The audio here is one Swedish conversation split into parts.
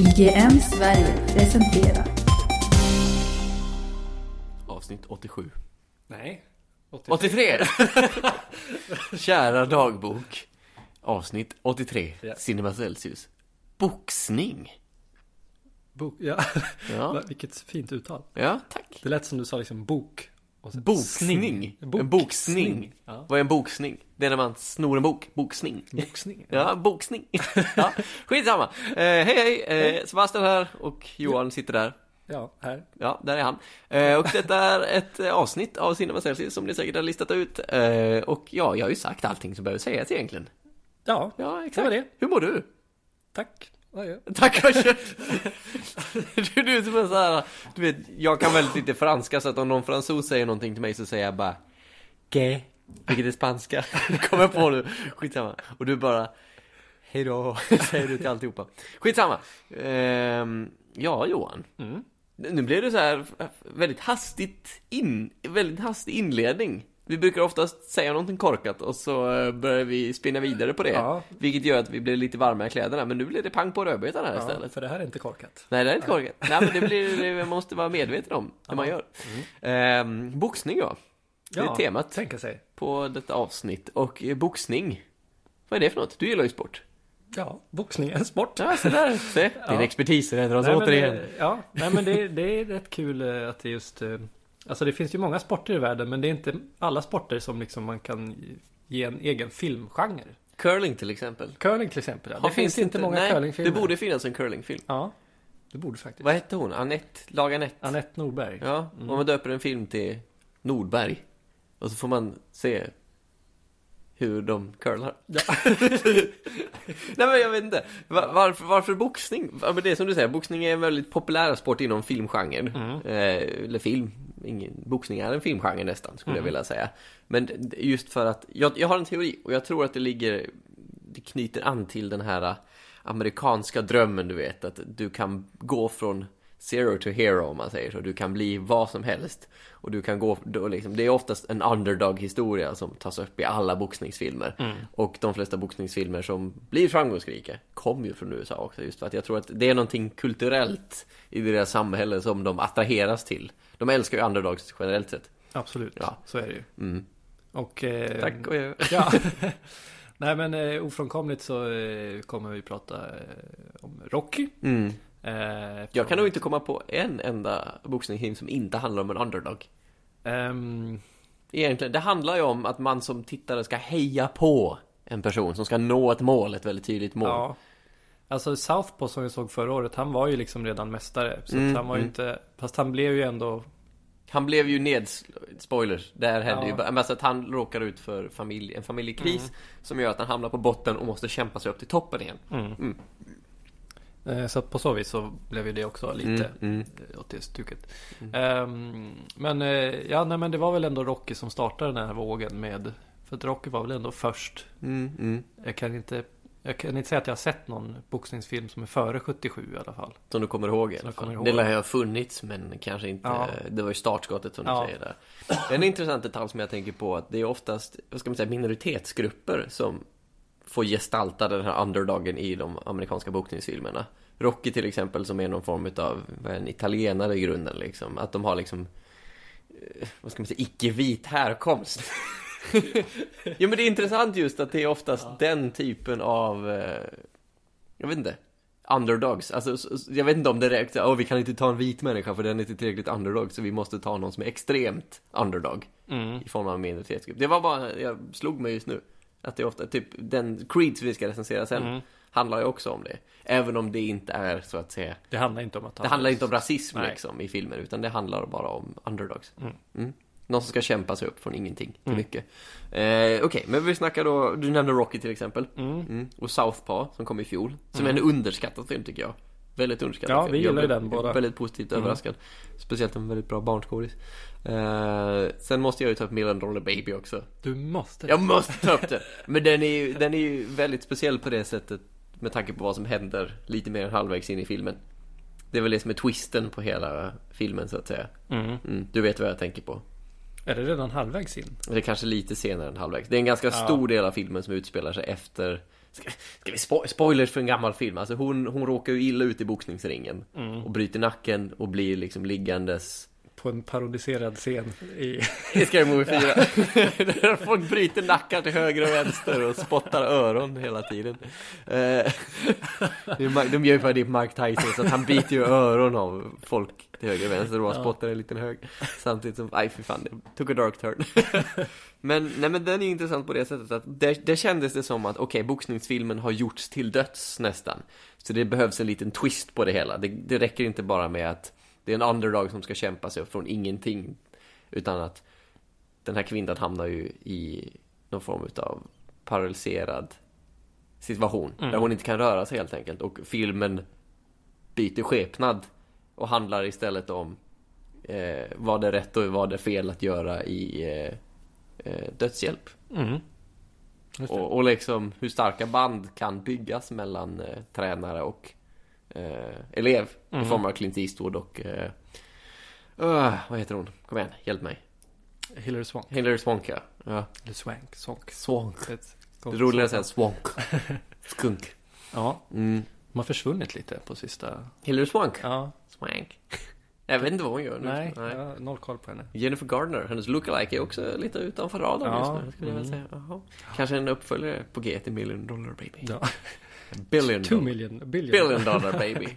IGM Sverige presenterar Avsnitt 87. Nej. 83! Kära dagbok. Avsnitt 83. Ja. Cinema Celsius. Boxning. Bok, ja. Ja, Vilket fint uttal. ja tack. Det lät som du sa liksom bok. Boxning. sning. En boxning. Ja. Vad är en boxning? Det är när man snor en bok. Boxning. Boxning. Ja, boxning. ja, skitsamma. Eh, hej hej, eh, Sebastian här och Johan sitter där. Ja, här. Ja, där är han. Eh, och detta är ett eh, avsnitt av Cinema Celsius som ni säkert har listat ut. Eh, och ja, jag har ju sagt allting som behöver sägas egentligen. Ja, Ja, exakt. Det var det. Hur mår du? tack. Tack vad kött. du, du som så här, du vet, jag kan väldigt lite franska så att om någon fransos säger någonting till mig så säger jag bara Que? Vilket är spanska. Kommer jag på nu. Skitsamma. Och du bara Hejdå, säger du till alltihopa. Skitsamma. Ehm, ja, Johan. Mm. Nu blev det så här väldigt hastigt in, väldigt hastig inledning. Vi brukar oftast säga någonting korkat och så eh, börjar vi spinna vidare på det. Ja. Vilket gör att vi blir lite varma i kläderna. Men nu blir det pang på rödbetan här Ja, istället. för det här är inte korkat. Nej, det är inte korkat. Nej, men det blir, det man måste vara medveten om det man gör. Ehm, boxning ja. Det är Ja, temat Tänka sig. på detta avsnitt. Och eh, boxning, vad är det för något? Du gillar ju sport. Ja, boxning är en sport. Ja, så där. Se, din Ja. expertis räddar oss återigen. det- Ja, nej men det, det är rätt kul eh, att det just eh, Alltså det finns ju många sporter i världen men det är inte alla sporter som liksom man kan ge en egen filmgenre. Curling till exempel. Curling till exempel. Ja. Har- Det finns inte många Nej, curlingfilmer. det borde finnas en curlingfilm. Ja, det borde faktiskt. Vad hette hon? Anette? Lag Anette? Anette Norberg. Ja, om man döper en film till Nordberg. Och så får man se hur de curlar. Nej men jag vet inte. Va- Varför, varför boxning? Ja, men det är som du säger, boxning är en väldigt populär sport inom filmgenren. Eh, eller film. Ingen, boxning är en filmgenre nästan, skulle jag vilja säga. Men just för att, jag, jag har en teori och jag tror att det ligger, det knyter an till den här äh, amerikanska drömmen du vet, att du kan gå från zero to hero om man säger så. Du kan bli vad som helst. Och du kan gå, då liksom, det är oftast en underdog-historia som tas upp i alla boxningsfilmer. Och de flesta boxningsfilmer som blir framgångsrika kommer ju från USA också. Just för att jag tror att det är någonting kulturellt i deras samhälle som de attraheras till. De älskar ju underdogs generellt sett. Absolut, Ja. så är det ju. Mm. Och... Eh, Tack och jag... Ja. Nej men eh, ofrånkomligt så eh, kommer vi prata eh, om Rocky. Mm. Eh, Jag kan nog inte komma på en enda boxningsfilm som inte handlar om en underdog. Ehm, Egentligen, det handlar ju om att man som tittare ska heja på en person som ska nå ett mål, ett väldigt tydligt mål. ja. Alltså Southpaw som vi såg förra året, han var ju liksom redan mästare. Så Mm, han var ju mm. inte... Fast han blev ju ändå... Han blev ju ned... Spoilers, där hände Ja. ju bara- men alltså att han råkar ut för familj, en familjekris Mm. som gör att han hamnar på botten och måste kämpa sig upp till toppen igen. Mm. Eh, så på så vis så blev ju det också lite Mm, mm. eh, åt det stuket. Ehm, men eh, ja, nej men det var väl ändå Rocky som startade den här vågen med... För att Rocky var väl ändå först. Mm, mm. Jag kan inte... Jag kan inte säga att jag har sett någon boxningsfilm som är före 77 i alla fall. Som du kommer ihåg i alla fall. ihåg. Det lär ha funnits men kanske inte, Ja. det var ju startskottet som du Ja. säger där. En intressant detalj som jag tänker på att det är oftast, vad ska man säga, minoritetsgrupper som får gestalta den här underdogen i de amerikanska boxningsfilmerna. Rocky till exempel som är någon form av en italienare i grunden liksom. Att de har liksom, eh, vad ska man säga, icke-vit härkomst. ja men det är intressant just att det är oftast den typen av, eh, jag vet inte, underdogs. Alltså, så- så- jag vet inte om det räcker, åh vi kan inte ta en vit människa för den är inte tillräckligt underdog så vi måste ta någon som är extremt underdog i form av en minoritetsgrupp. Det var bara, jag slog mig just nu. Att det är ofta, typ den Creed som vi ska recensera sen handlar ju också om det. Även om det inte är så att säga, Det handlar inte om att det handlar inte om rasism Nej. liksom i filmen utan det handlar bara om underdogs. Mm. Någon som ska kämpa sig upp från ingenting till mycket. Eh, Okej, men vi snackar då, du nämnde Rocky till exempel. Mm. Och Southpaw som kom i fjol. Som är en underskattad film tycker jag. Väldigt underskattad Ja, film. vi Jag gillar ju den båda. Väldigt positivt överraskad. Speciellt en väldigt bra barnskådis. Eh, sen måste jag ju ta upp Million Dollar Baby också. Du måste. Jag måste ta upp det! Men den är ju, den är ju väldigt speciell på det sättet med tanke på vad som händer lite mer än halvvägs in i filmen. Det är väl det som är twisten på hela filmen så att säga. Mm. Mm, du vet vad jag tänker på. Är det redan halvvägs in? Det är kanske lite senare än halvvägs. Det är en ganska stor del av filmen som utspelar sig efter Ska, ska vi spo spoilers för en gammal film? Alltså hon, hon råkar ju illa ut i boxningsringen Mm. och bryter nacken och blir liksom liggandes På en parodiserad scen i... i Scary Movie 4 Där folk bryter nackar till höger och vänster och spottar öron hela tiden. Eh, De gör ju bara det på Mark Tyson så att han biter ju öron av folk till höger och vänster och bara Ja. spottar en liten hög. Samtidigt som, nej fy fan, det took a dark turn. Men, nej men den är ju intressant på det sättet att det, det kändes det som att okej, boxningsfilmen har gjorts till döds nästan. Så det behövs en liten twist på det hela. Det, det räcker inte bara med att det är en underdog som ska kämpa sig upp från ingenting. Utan att den här kvinnan hamnar ju i någon form av paralyserad situation. Mm. där hon inte kan röra sig helt enkelt. Och filmen byter skepnad och handlar istället om eh, vad det är rätt och vad det är fel att göra i eh, eh, dödshjälp. Mm. Och, och liksom hur starka band kan byggas mellan eh, tränare och elev Mhm. i form av Clint Eastwood och eh, öh, vad heter hon? Kom igen, hjälp mig Hillary Swank. Hilary Swank ja. ja. Eller Swank. Swank Ett Det gott- roligare att säga Swank Skunk Ja, mm. de har försvunnit lite på sista... Hilary Swank Ja, Swank Jag vet inte vad hon gör nu nej, jag har noll koll på henne. Jennifer Gardner, hennes lookalike är också lite utanför radarn Ja, just nu skulle jag vilja mm. säga Jaha. Kanske en uppföljare på G till Million Dollar Baby Ja. Billion Two million, billion. Billion Dollar Baby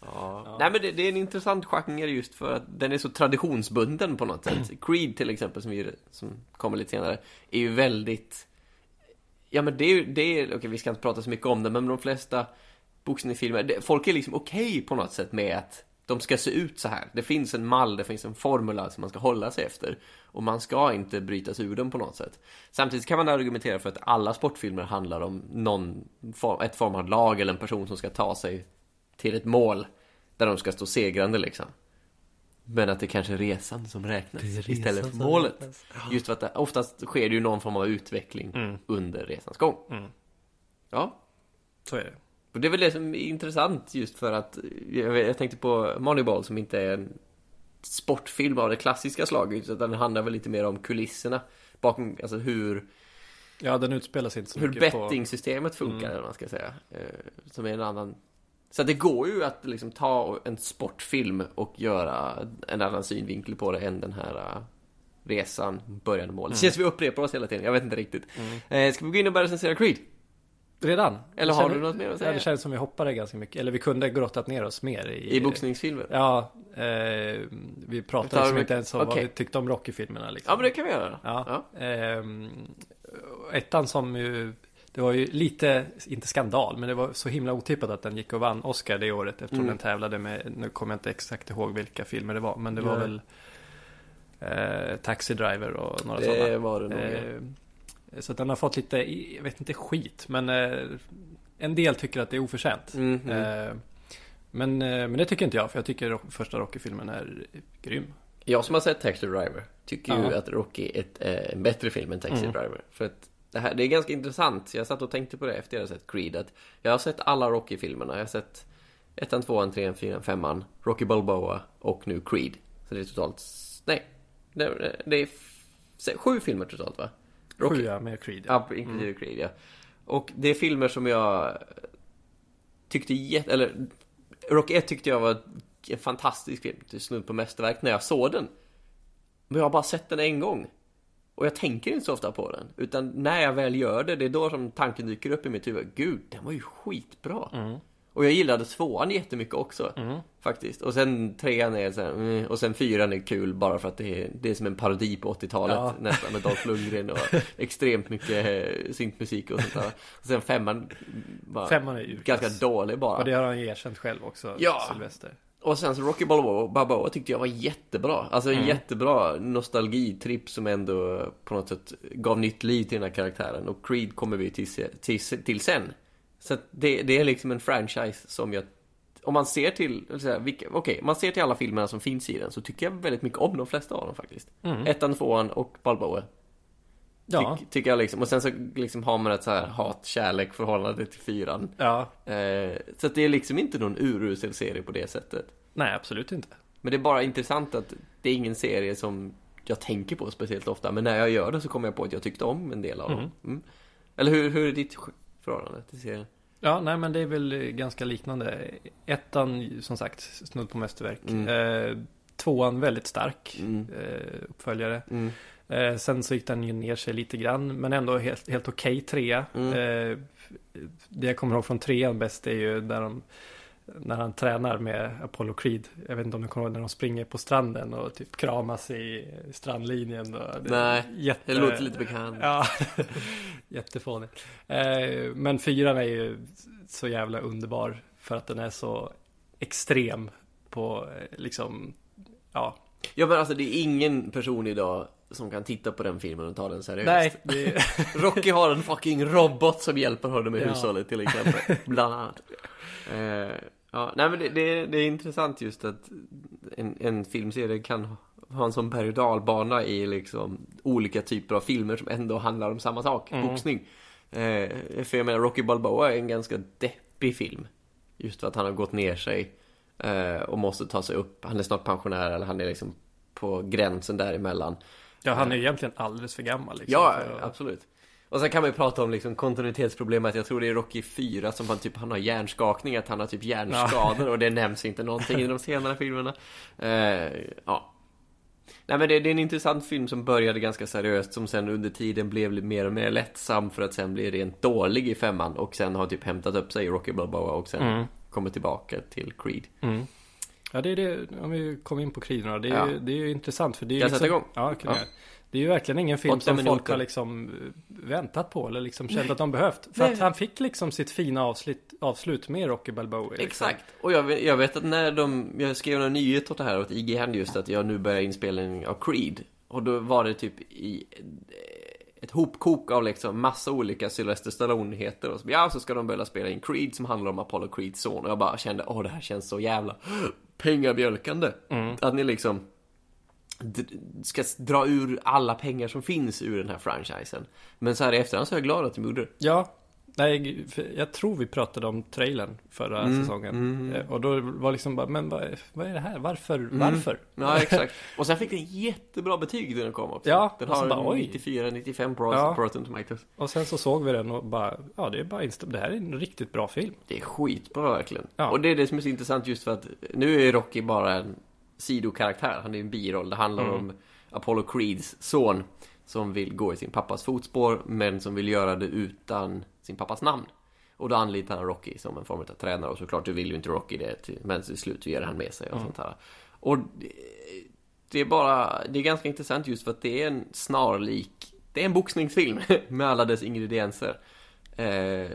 Ja. Nej men det, det är en intressant genre just för att den är så traditionsbunden på något sätt. Creed till exempel som, vi, som kommer lite senare är ju väldigt Ja men det är ju, det är, okej vi ska inte prata så mycket om det men de flesta boxningsfilmer, det, folk är liksom okej på något sätt med att de ska se ut så här. Det finns en mall, det finns en formula som man ska hålla sig efter. Och man ska inte brytas ur den på något sätt. Samtidigt kan man argumentera för att alla sportfilmer handlar om någon form, ett form av lag eller en person som ska ta sig till ett mål där de ska stå segrande liksom. Men att det kanske är resan som räknas istället för målet. Just för att det, oftast sker det ju någon form av utveckling Mm. under resans gång. Mm. Ja, Så är det. Och det är väl det som är intressant just för att jag, tänkte på Moneyball som inte är en sportfilm av det klassiska slaget utan den handlar väl lite mer om kulisserna bakom, alltså hur, Ja, den utspelar sig inte så hur mycket på... bettingsystemet funkar Mm. eller vad man ska säga. Eh, som är en annan så det går ju att liksom ta en sportfilm och göra en annan synvinkel på det än den här eh, resan, början och mål. Det känns vi upprepar oss hela tiden, jag vet inte riktigt. Eh, ska vi gå in och börja recensera Creed? Redan? Eller Det har du något mer att Ja, säga? det känns som vi hoppade ganska mycket. Eller vi kunde grottat ner oss mer i... I boxningsfilmer? Ja, eh, vi pratade liksom vi- inte ens om vad okej. vi tyckte om Rocky-filmerna liksom. Ja men det kan vi göra. Ja. Ja. Ehm, ettan som ju, det var ju lite, inte skandal, men det var så himla otippat att den gick och vann Oscar det året eftersom Mm. den tävlade med, nu kommer jag inte exakt ihåg vilka filmer det var, men det var väl eh, Taxi Driver och några Det sådana. var det nog. Eh, så den har fått lite, jag vet inte skit, men eh, en del tycker att det är oförtjänt. Mhm. Eh, men, eh, men det tycker inte jag, för jag tycker första Rocky-filmen är grym. Jag som har sett Taxi Driver tycker ju Ja. att Rocky är ett, en bättre film än Taxi Mm. Driver. För att det, här, det är ganska intressant. Jag satt och tänkte på det efter jag hade sett Creed. Att jag har sett alla Rocky-filmerna. Jag har sett ettan, tvåan, trean, fyran, femman, Rocky Balboa och nu Creed. Så det är totalt... Nej. Det, det är sju filmer totalt va? Rocky, Sju ja, med Creed. Ja. Ja, inklusive Creed ja. Och det är filmer som jag tyckte jätte... Eller Rocky 1 tyckte jag var en fantastisk film. Är snudd på mästerverk när jag såg den. Men jag har bara sett den en gång. Och jag tänker inte så ofta på den. Utan när jag väl gör det, det är då som tanken dyker upp i mitt huvud. Gud, den var ju skitbra. Mm. Och jag gillade tvåan jättemycket också. Mm. Faktiskt. Och sen trean är så här, mm, och sen fyran är kul bara för att det är, det är som en parodi på 80-talet Ja. nästan med Dolph Lundgren och extremt mycket eh, syntmusik och sånt där. Och sen femman var Femman är ju ganska dålig bara. Och det har han ju erkänt själv också, Ja. Sylvester. Och sen så Rocky Balboa, Balboa tyckte jag var jättebra. Alltså en Mm. jättebra nostalgitripp som ändå på något sätt gav nytt liv till den här karaktären. Och Creed kommer vi till, till, till sen. Så det, det är liksom en franchise som jag... Om man ser till, okej, om man ser till alla filmerna som finns i den så tycker jag väldigt mycket om de flesta av dem faktiskt. Mm. Ettan, tvåan och Balboa. Ja, Tyck, tycker jag liksom. Och sen så liksom har man ett så här hat-kärlek förhållande till fyran. ja. Eh, så det är liksom inte någon urusel serie på det sättet. Nej, absolut inte. Men det är bara intressant att det är ingen serie som jag tänker på speciellt ofta. Men när jag gör det så kommer jag på att jag tyckte om en del av dem. Mm. Eller hur, hur är ditt förhållande till serien. Ja, nej men det är väl ganska liknande. Ettan, som sagt, snudd på mästerverk. Mm. Eh, tvåan väldigt stark Mm. eh, uppföljare. Mm. Eh, sen så gick den ju ner sig lite grann, men ändå helt, helt okej trea. Mm. Eh, det jag kommer ihåg från trean bäst är ju när, de, när han tränar med Apollo Creed. Jag vet inte om du kommer ihåg när de springer på stranden och typ kramas i strandlinjen. Och det, Nej, jätte... Det låter lite bekant. Ja, jättefånigt. Eh, men fyran är ju så jävla underbar för att den är så extrem på eh, liksom, ja. Ja men alltså det är ingen person idag som kan titta på den filmen och ta den seriöst. Nej, det, Rocky har en fucking robot som hjälper honom med Ja. hushållet till exempel. Bland annat. Eh, ja, nej men det, det, det är intressant just att en, en filmserie kan ha en sån berg och dalbana i liksom olika typer av filmer som ändå handlar om samma sak, Mm. boxning. Eh, för jag menar, Rocky Balboa är en ganska deppig film. Just för att han har gått ner sig eh, och måste ta sig upp. Han är snart pensionär eller han är liksom på gränsen däremellan. Ja, han är ju egentligen alldeles för gammal. Liksom, Ja, för absolut. Och sen kan man ju prata om liksom kontinuitetsproblemet. Jag tror det är Rocky 4 som han typ han har hjärnskakning, att han har typ hjärnskador och det nämns inte någonting i de senare filmerna. Eh, ja. Nej men det, det är en intressant film som började ganska seriöst som sen under tiden blev mer och mer lättsam för att sen bli rent dålig i femman och sen har typ hämtat upp sig i Rocky Balboa och sen Mm. kommer tillbaka till Creed. Mm. Ja, det är det, om vi kommer in på då, det är, Ja. ju, det är ju intressant för det är Kan jag sätta igång? Ja, kan Ja. Det är ju verkligen ingen film som folk minuter. har liksom eh, väntat på eller liksom känt att de behövt. För Nej. att han fick liksom sitt fina avslut, avslut med Rocky Balboa. Liksom. Exakt. Och jag vet, jag vet att när de, jag skrev en nyhet åt det här åt IG Hand just att jag nu börjar inspelning av Creed. Och då var det typ i ett hopkok av liksom massa olika Sylvester Stallone-heter. Och så, ja, så ska de börja spela in Creed som handlar om Apollo Creeds son. Och jag bara kände, åh det här känns så jävla pengamjölkande. Mm. Att ni liksom ska dra ur alla pengar som finns ur den här franchisen. Men så här i efterhand så är jag glad att de gjorde det. Ja, nej, jag tror vi pratade om trailern förra Mm, säsongen. mm. Eh, Och då var liksom bara, men vad, vad är det här? Varför? Varför? Ja, exakt. Och sen fick den jättebra betyg när den kom också. Ja, den och så har bara, oj. 94-95 på Ja. Rotten Tomatoes. Och sen så såg vi den och bara, ja det är bara insta- det här är en riktigt bra film. Det är skitbra verkligen. Ja. Och det är det som är så intressant just för att nu är Rocky bara en sidokaraktär. Han är en biroll. Det handlar Mm. om Apollo Creeds son som vill gå i sin pappas fotspår men som vill göra det utan sin pappas namn. Och då anlitar han Rocky som en form av tränare och såklart, du vill ju inte Rocky det till, men till slut ger han med sig och Mm. sånt här. Och det, det är bara, det är ganska intressant just för att det är en snarlik, det är en boxningsfilm med alla dess ingredienser. Eh,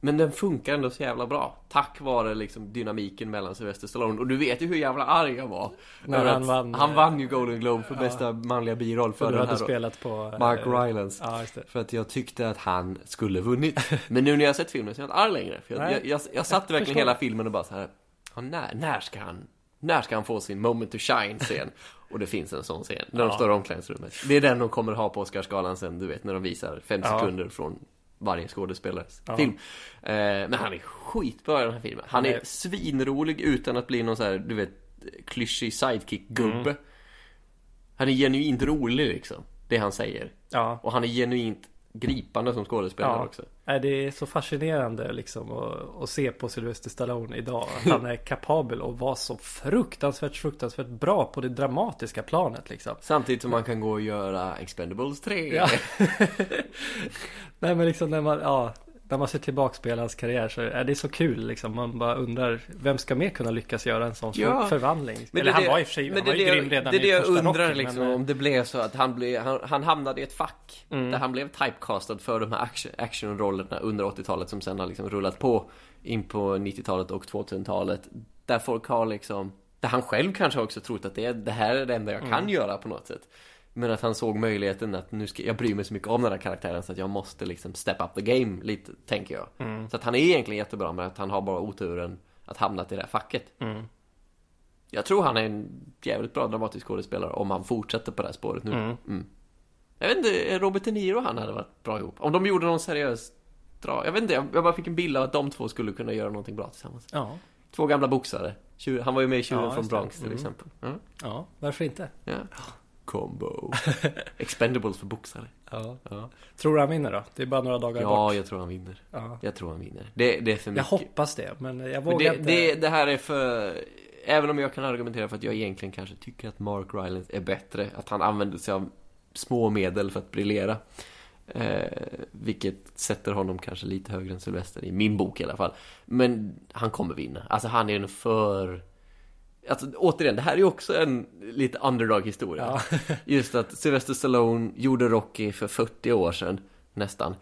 men den funkar ändå så jävla bra. Tack vare liksom dynamiken mellan Sylvester Stallone. Och du vet ju hur jävla arg jag var. När han vann, han eh, vann ju Golden Globe för ja. bästa manliga biroll för, För den här spelat på... Mark eh, Rylance. Ja. För att jag tyckte att han skulle vunnit. Men nu när jag har sett filmen så är jag inte arg längre. För jag, Nej. jag, jag, jag satt verkligen Förstår. hela filmen och bara så här. Ja, när, när ska han när ska han få sin moment to shine scen? Och det finns en sån scen. När de Ja. står i omklädningsrummet. Det är den de kommer ha på Oscarsgalan sen, du vet, när de visar fem sekunder från varje skådespelares Ja. film. Eh, men han är skitbra i den här filmen. Han är är- svinrolig utan att bli någon så här, du vet, klyschig sidekick-gubbe. Mm. Han är genuint rolig liksom, det han säger. Ja. Och han är genuint gripande som skådespelare Ja. också. Nej, det är så fascinerande liksom att, att se på Sylvester Stallone idag. Att han är kapabel att vara så fruktansvärt, fruktansvärt bra på det dramatiska planet liksom. Samtidigt som man kan gå och göra Expendables 3. Ja. Nej men liksom när man, ja, när man ser tillbaks på hela hans karriär så är det så kul liksom. Man bara undrar, vem ska mer kunna lyckas göra en sån Ja. för- förvandling? Men Eller det han är var det- i och för sig, han det var är ju det jag- grym redan Det är det i jag första undrar Rocky, liksom, men, eh, om det blev så att han, blev, han, han hamnade i ett fack. Mm. Där han blev typecastad för de här action, actionrollerna under 80-talet som sen har liksom rullat på in på 90-talet och 2000-talet. Där folk har liksom, där han själv kanske också trott att det, är, det här är det enda jag kan Mm. göra på något sätt. Men att han såg möjligheten att nu ska, jag bryr mig så mycket om den här karaktären så att jag måste liksom step up the game lite, tänker jag. Mm. Så att han är egentligen jättebra men att han har bara oturen att hamnat i det här facket. Mm. Jag tror han är en jävligt bra dramatisk skådespelare om han fortsätter på det här spåret nu. Mm. Mm. Jag vet inte, Robert De Niro och han hade varit bra ihop. Om de gjorde någon seriös drag. Jag vet inte, jag bara fick en bild av att de två skulle kunna göra någonting bra tillsammans. Ja, Två gamla boxare. Han var ju med i Tjuren Ja, från. Bronx till Mm. exempel. Ja. ja, varför inte? Ja. Combo. Expendables för boxare. Ja. Ja, Tror du han vinner då? Det är bara några dagar ja bort. jag tror han vinner. Ja. Jag tror han vinner. Det, det är för Jag mycket. hoppas det, men jag Men vågar det, inte. det, det här är för... Även om jag kan argumentera för att jag egentligen kanske tycker att Mark Rylance är bättre. Att han använder sig av små medel för att briljera. Eh, vilket sätter honom kanske lite högre än Sylvester i min bok i alla fall. Men han kommer vinna. Alltså han är en för... Alltså återigen, det här är ju också en lite underdog-historia. Ja. Just att Sylvester Stallone gjorde Rocky för 40 år sedan, nästan.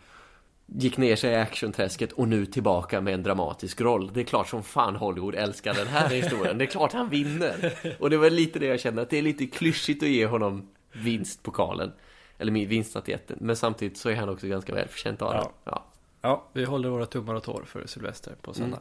Gick ner sig i actionträsket och nu tillbaka med en dramatisk roll. Det är klart som fan Hollywood älskar den här historien. Det är klart han vinner. Och det var lite det jag kände, att det är lite klyschigt att ge honom vinstpokalen. Eller vinstatjetten. Men samtidigt så är han också ganska välförtjänt av den. Ja. Ja. ja, vi håller våra tummar och tår för Sylvester på söndag.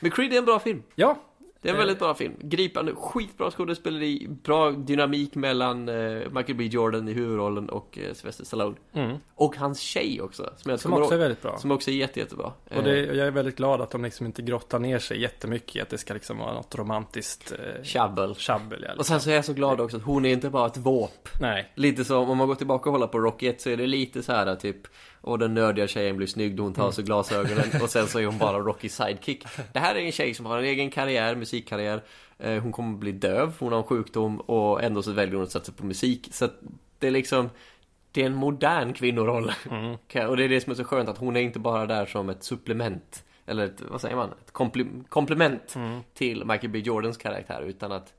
Men Creed är en bra film. Ja, Det är en Eh. väldigt bra film. Gripande, skitbra skådespeleri, bra dynamik mellan eh, Michael B Jordan i huvudrollen och eh, Sylvester Stallone. mm. Och hans tjej också, som jag som också är väldigt bra. Som också är jätte, jättebra. Och det, Eh, jag är väldigt glad att de liksom inte grottar ner sig jättemycket i att det ska liksom vara något romantiskt eh, Tjabbel. tjabbel. Ja, Och sen så är jag så glad också att hon är inte bara ett våp. Nej, Lite som, om man går tillbaka och håller på Rocky 1 så är det lite så här typ Och den nördiga tjejen blir snygg och hon tar av sig glasögonen och sen så är hon bara Rockys sidekick Det här är en tjej som har en egen karriär, musikkarriär Eh, Hon kommer bli döv, hon har en sjukdom och ändå så väljer hon att satsa på musik Så att det är liksom Det är en modern kvinnoroll mm. Och det är det som är så skönt att hon är inte bara där som ett supplement Eller ett, vad säger man? Ett komplement Mm. till Michael B Jordans karaktär utan att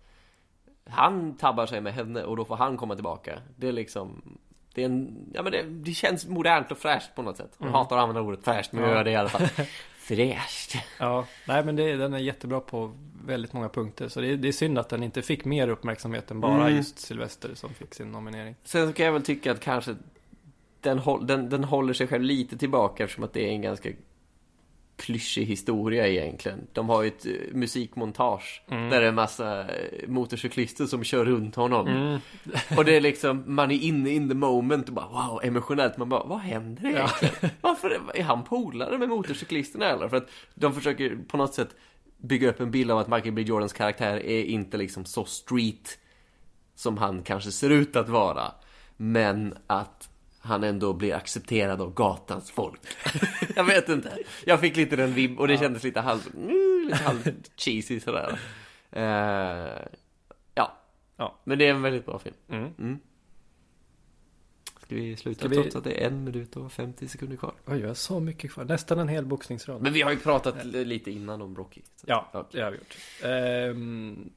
han tabbar sig med henne och då får han komma tillbaka. Det är liksom det, är en, ja, men det, det känns modernt och fräscht på något sätt. Jag hatar att använda ordet fräscht, men jag Ja. gör det i alla fall. Fräscht. Ja, nej men det, den är jättebra på väldigt många punkter. Så det, är- det är synd att den inte fick mer uppmärksamhet än bara Mm. just Sylvester som fick sin nominering. Sen så kan jag väl tycka att kanske den, den, den håller sig själv lite tillbaka eftersom att det är en ganska klyschig historia egentligen. De har ju ett eh, musikmontage Mm. där det är en massa eh, motorcyklister som kör runt honom. Mm. Och det är liksom, man är inne in the moment och bara wow, emotionellt. Man bara, vad händer egentligen? Varför är, är han polare med motorcyklisterna eller? För att de försöker på något sätt bygga upp en bild av att Michael B Jordans karaktär är inte liksom så street som han kanske ser ut att vara. Men att han ändå blir accepterad av gatans folk. jag vet inte. Jag fick lite den vibb och det kändes lite halv, mm, lite halv cheesy sådär. Eh, ja. Ja. Men det är en väldigt bra film. Mm. Mm. Ska vi sluta Ska vi- trots att det är en minut och 50 sekunder kvar? Oj, jag har så mycket kvar. Nästan en hel boxningsrad. Men vi har ju pratat lite innan om Rocky. så- Ja, Okej. det har vi gjort. Ehm,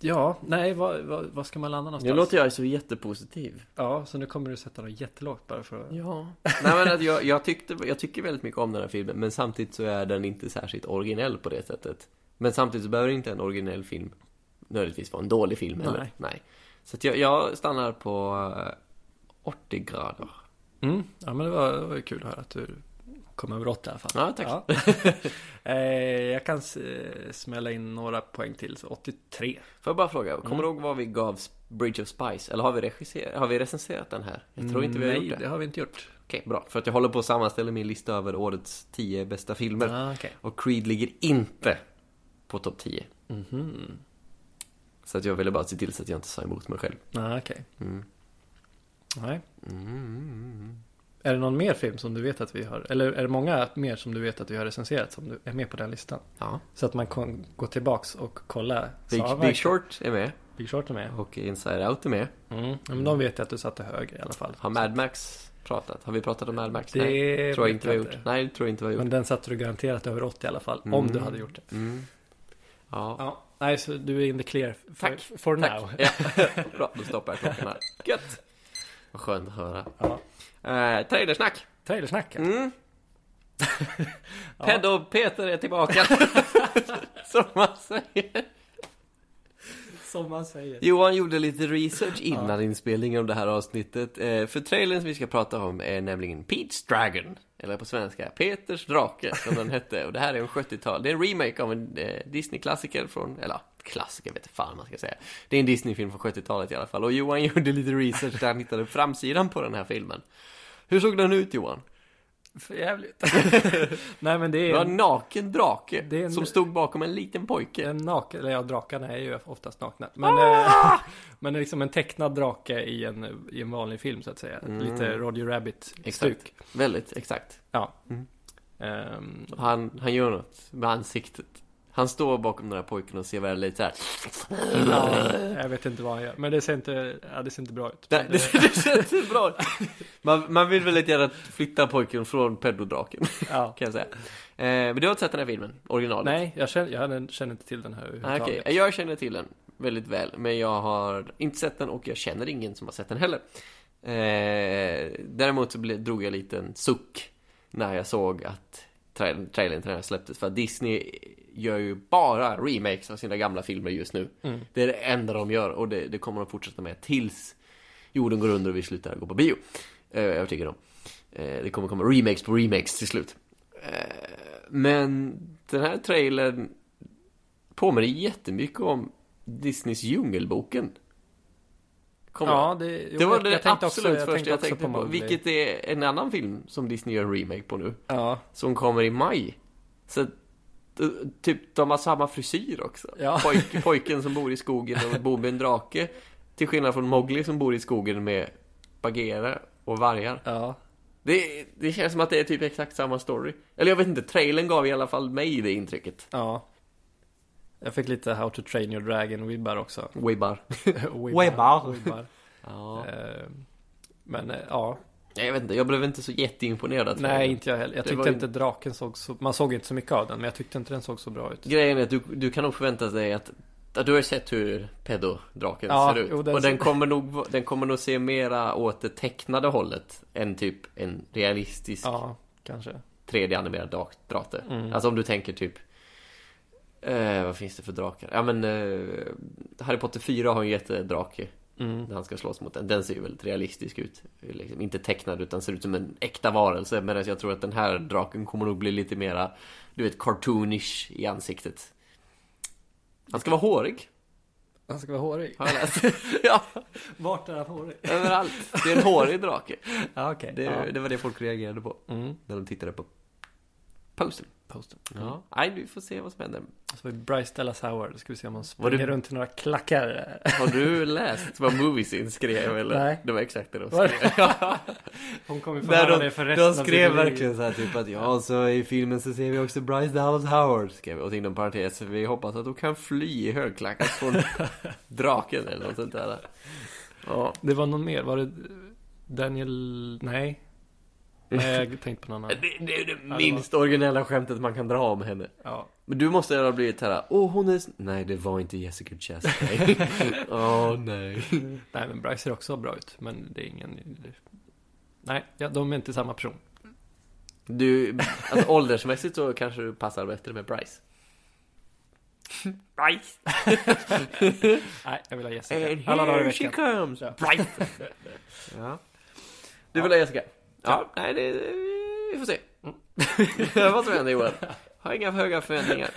ja, nej, vad, vad, vad ska man landa någonstans? Nu låter jag så jättepositiv. Ja, så nu kommer du sätta dig jättelågt bara för att... Ja. Nej men att jag, jag, tyckte, jag tycker väldigt mycket om den här filmen Men samtidigt så är den inte särskilt originell på det sättet Men samtidigt så behöver inte en originell film Nödvändigtvis vara en dålig film heller Nej. Nej Så att jag, jag stannar på eh, 80 grader Mm, ja men det var, det var kul att höra att du kom över 80 i alla fall. Ja, tack. Ja. eh, jag kan eh, smälla in några poäng till, så 83. Får jag bara fråga, kommer Mm. du ihåg vad vi gav Bridge of Spice? Eller har vi, regisserat, har vi recenserat den här? Jag tror inte vi har Nej, gjort det det har vi inte gjort. Okej, bra. För att jag håller på att sammanställa min lista över årets 10 bästa filmer Ah, okej. Och Creed ligger inte på topp 10 Mhm. Så att jag ville bara se till så att jag inte sa emot mig själv Ah, okej. Mm. Nej. Mm. Är det någon mer film som du vet att vi har, eller är det många mer som du vet att vi har recenserat som du är med på den listan? Ja. Så att man kan gå tillbaks och kolla. Big, Big Short är med Big Short är med. och Inside Out är med. Mm. Ja, men de vet jag att du satte högre i alla fall. Har Mad Max pratat? Har vi pratat om Mad Max? Det Nej, tror jag inte vi har gjort. Nej, tror jag inte vi har gjort. Men den satte du garanterat över 80 i alla fall. Om Mm. du hade gjort det. Mm. Ja, Ja. Nej, så du är in the clear. For, Tack. For tack. now. Ja. Bra, då stoppar jag klockan här. Gött! Vad skönt att höra. Ja. Eh, trailersnack. Trailersnack. ja. Mm. Ja. Peddo Peter är tillbaka. Som man säger. Som man säger. Johan gjorde lite research innan inspelningen av det här avsnittet. Eh, för trailern som vi ska prata om är nämligen Pete's Dragon. Eller på svenska, Peters drake som den hette. Och det här är en 70-tal. Det är en remake av en eh, Disney-klassiker från, eller ja, klassiker vet fan man ska säga. Det är en Disney-film från 70-talet i alla fall. Och Johan gjorde lite research där han hittade framsidan på den här filmen. Hur såg den ut Johan? För jävligt. Nej men det Det är var en, en naken drake Det en- som stod bakom en liten pojke. en naken, eller ja drakarna är ju oftast nakna. Men, eh, men det är liksom en tecknad drake i en, i en vanlig film så att säga. Lite Roger Rabbit-stuk. Väldigt exakt. Ja. Mm. Ehm, Han, han gör något med ansiktet. Han står bakom den här pojken och ser väldigt så här. ja, jag vet inte vad han gör. Men det ser inte, ja, det ser inte bra ut. Nej, det, det känns inte bra. Man, man vill väldigt gärna flytta pojken från pedodraken, Ja. kan jag säga. Eh, men du har inte sett den här filmen? Originalet? Nej, jag känner, jag känner inte till den här Ah, Okej, överhuvudtaget. jag känner till den väldigt väl, men jag har inte sett den och jag känner ingen som har sett den heller. Eh, däremot så drog jag lite en suck när jag såg att trailern till den här släpptes, för att Disney gör ju bara remakes av sina gamla filmer just nu. Mm. Det är det enda de gör och det, det kommer de fortsätta med tills jorden går under och vi slutar gå på bio. Eh, jag är övertygad om. Eh, det kommer komma remakes på remakes till slut. Eh, men den här trailern påminner jättemycket om Disneys Djungelboken. Kommer Ja, det, jo, det var det absolut också, jag första jag tänkte på. Mowgli. Vilket är en annan film som Disney gör en remake på nu. Ja, Som kommer i maj. Så eh, typ, de har samma frisyr också. Ja. Pojk, pojken som bor i skogen och bor med en drake. Till skillnad från Mowgli som bor i skogen med bagheera och vargar. ja. Det, det känns som att det är typ exakt samma story. Eller jag vet inte, trailern gav i alla fall mig det intrycket. Ja. Jag fick lite How to Train Your Dragon-vibbar också. Wibbar. Wibbar. Wibbar. Ja. Eh, Men eh, ja, Jag vet inte, jag blev inte så jätteimponerad. nej inte jag heller. Jag tyckte ju- inte draken såg så, man såg inte så mycket av den, men jag tyckte inte den såg så bra ut. Grejen är att du, du kan nog förvänta dig att du har ju sett hur pedodraken Ja, ser ut. jo, den och den ser- kommer, nog, den kommer nog se mera åt det tecknade hållet än typ en realistisk Ja, kanske. 3D-animerad dra- drake. Mm. Alltså om du tänker typ eh, Vad finns det för drakar? Ja men eh, Harry Potter 4 har en jättedrake Mm. när han ska slåss mot den. Den ser ju väldigt realistisk ut. Liksom, inte tecknad utan ser ut som en äkta varelse. Medan jag tror att den här draken kommer nog bli lite mera, du vet, cartoonish i ansiktet. Han ska vara hårig, Han ska vara hårig. har jag läst. ja, Vart är han hårig? överallt. Det är en hårig drake. Ja, okej. Det, Ja. det var det folk reagerade på Mm. när de tittade på posten. Posten. Ja. Nej, vi får se vad som händer. Så var det Bryce Dallas Howard. Då ska vi se om han springer det- runt i några klackar. Har du läst vad Moviesin skrev eller? Nej. Det var exakt det de skrev. Hon kommer få höra de, det för de resten av skrev liv. verkligen så här typ att ja, så i filmen så ser vi också Bryce Dallas Howard skrev och inom parentes, vi hoppas att de kan fly i högklackat från draken eller något sånt där. Ja, Det var någon mer. Var det Daniel... Nej. Nej, jag tänkte på någon annan. det, det är det det var- minst originella skämtet man kan dra om henne. Ja. Men du måste ha blivit här, åh hon är... Nej, det var inte Jessica Chastain. Åh nej. Nej, men Bryce ser också bra ut. Men det är ingen... Nej, ja, de är inte samma person. Du, alltså åldersmässigt så kanske du passar bättre med Bryce. Bryce! Nej, jag vill ha Jessica. And Alla dagar i here she veckan. comes! Ja. Bryce! ja. Du vill ha Jessica? Ja, nej det... Vi får se. Mm. Vad som händer Johan. Har inga höga förväntningar.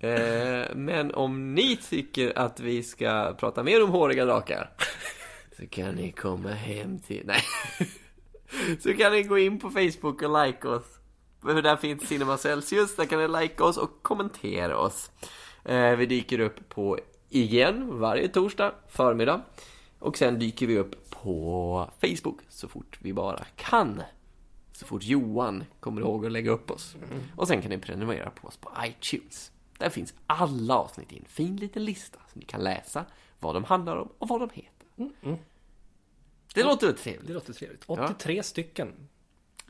Eh, men om ni tycker att vi ska prata mer om håriga drakar så kan ni komma hem till... Nej. så kan ni gå in på Facebook och like oss. För där finns Cinema Celsius. Där kan ni like oss och kommentera oss. Eh, vi dyker upp på igen varje torsdag förmiddag. Och sen dyker vi upp på Facebook så fort vi bara kan. Så fort Johan kommer ihåg att lägga upp oss. Och sen kan ni prenumerera på oss på iTunes. Där finns alla avsnitt i en fin liten lista så ni kan läsa vad de handlar om och vad de heter. Det låter väl trevligt? Det låter trevligt. 83 stycken.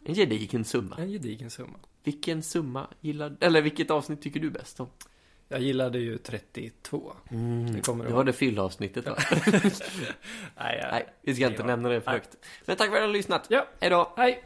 En gedigen summa. En gedigen summa. Vilken summa gillar Eller vilket avsnitt tycker du bäst om? Jag gillade ju 32. det kommer Det var det fyllavsnittet va? Nej, jag... Nej, vi ska inte Ja. nämna det för högt. Men tack för att ni har lyssnat. Ja. Hej då! Hej!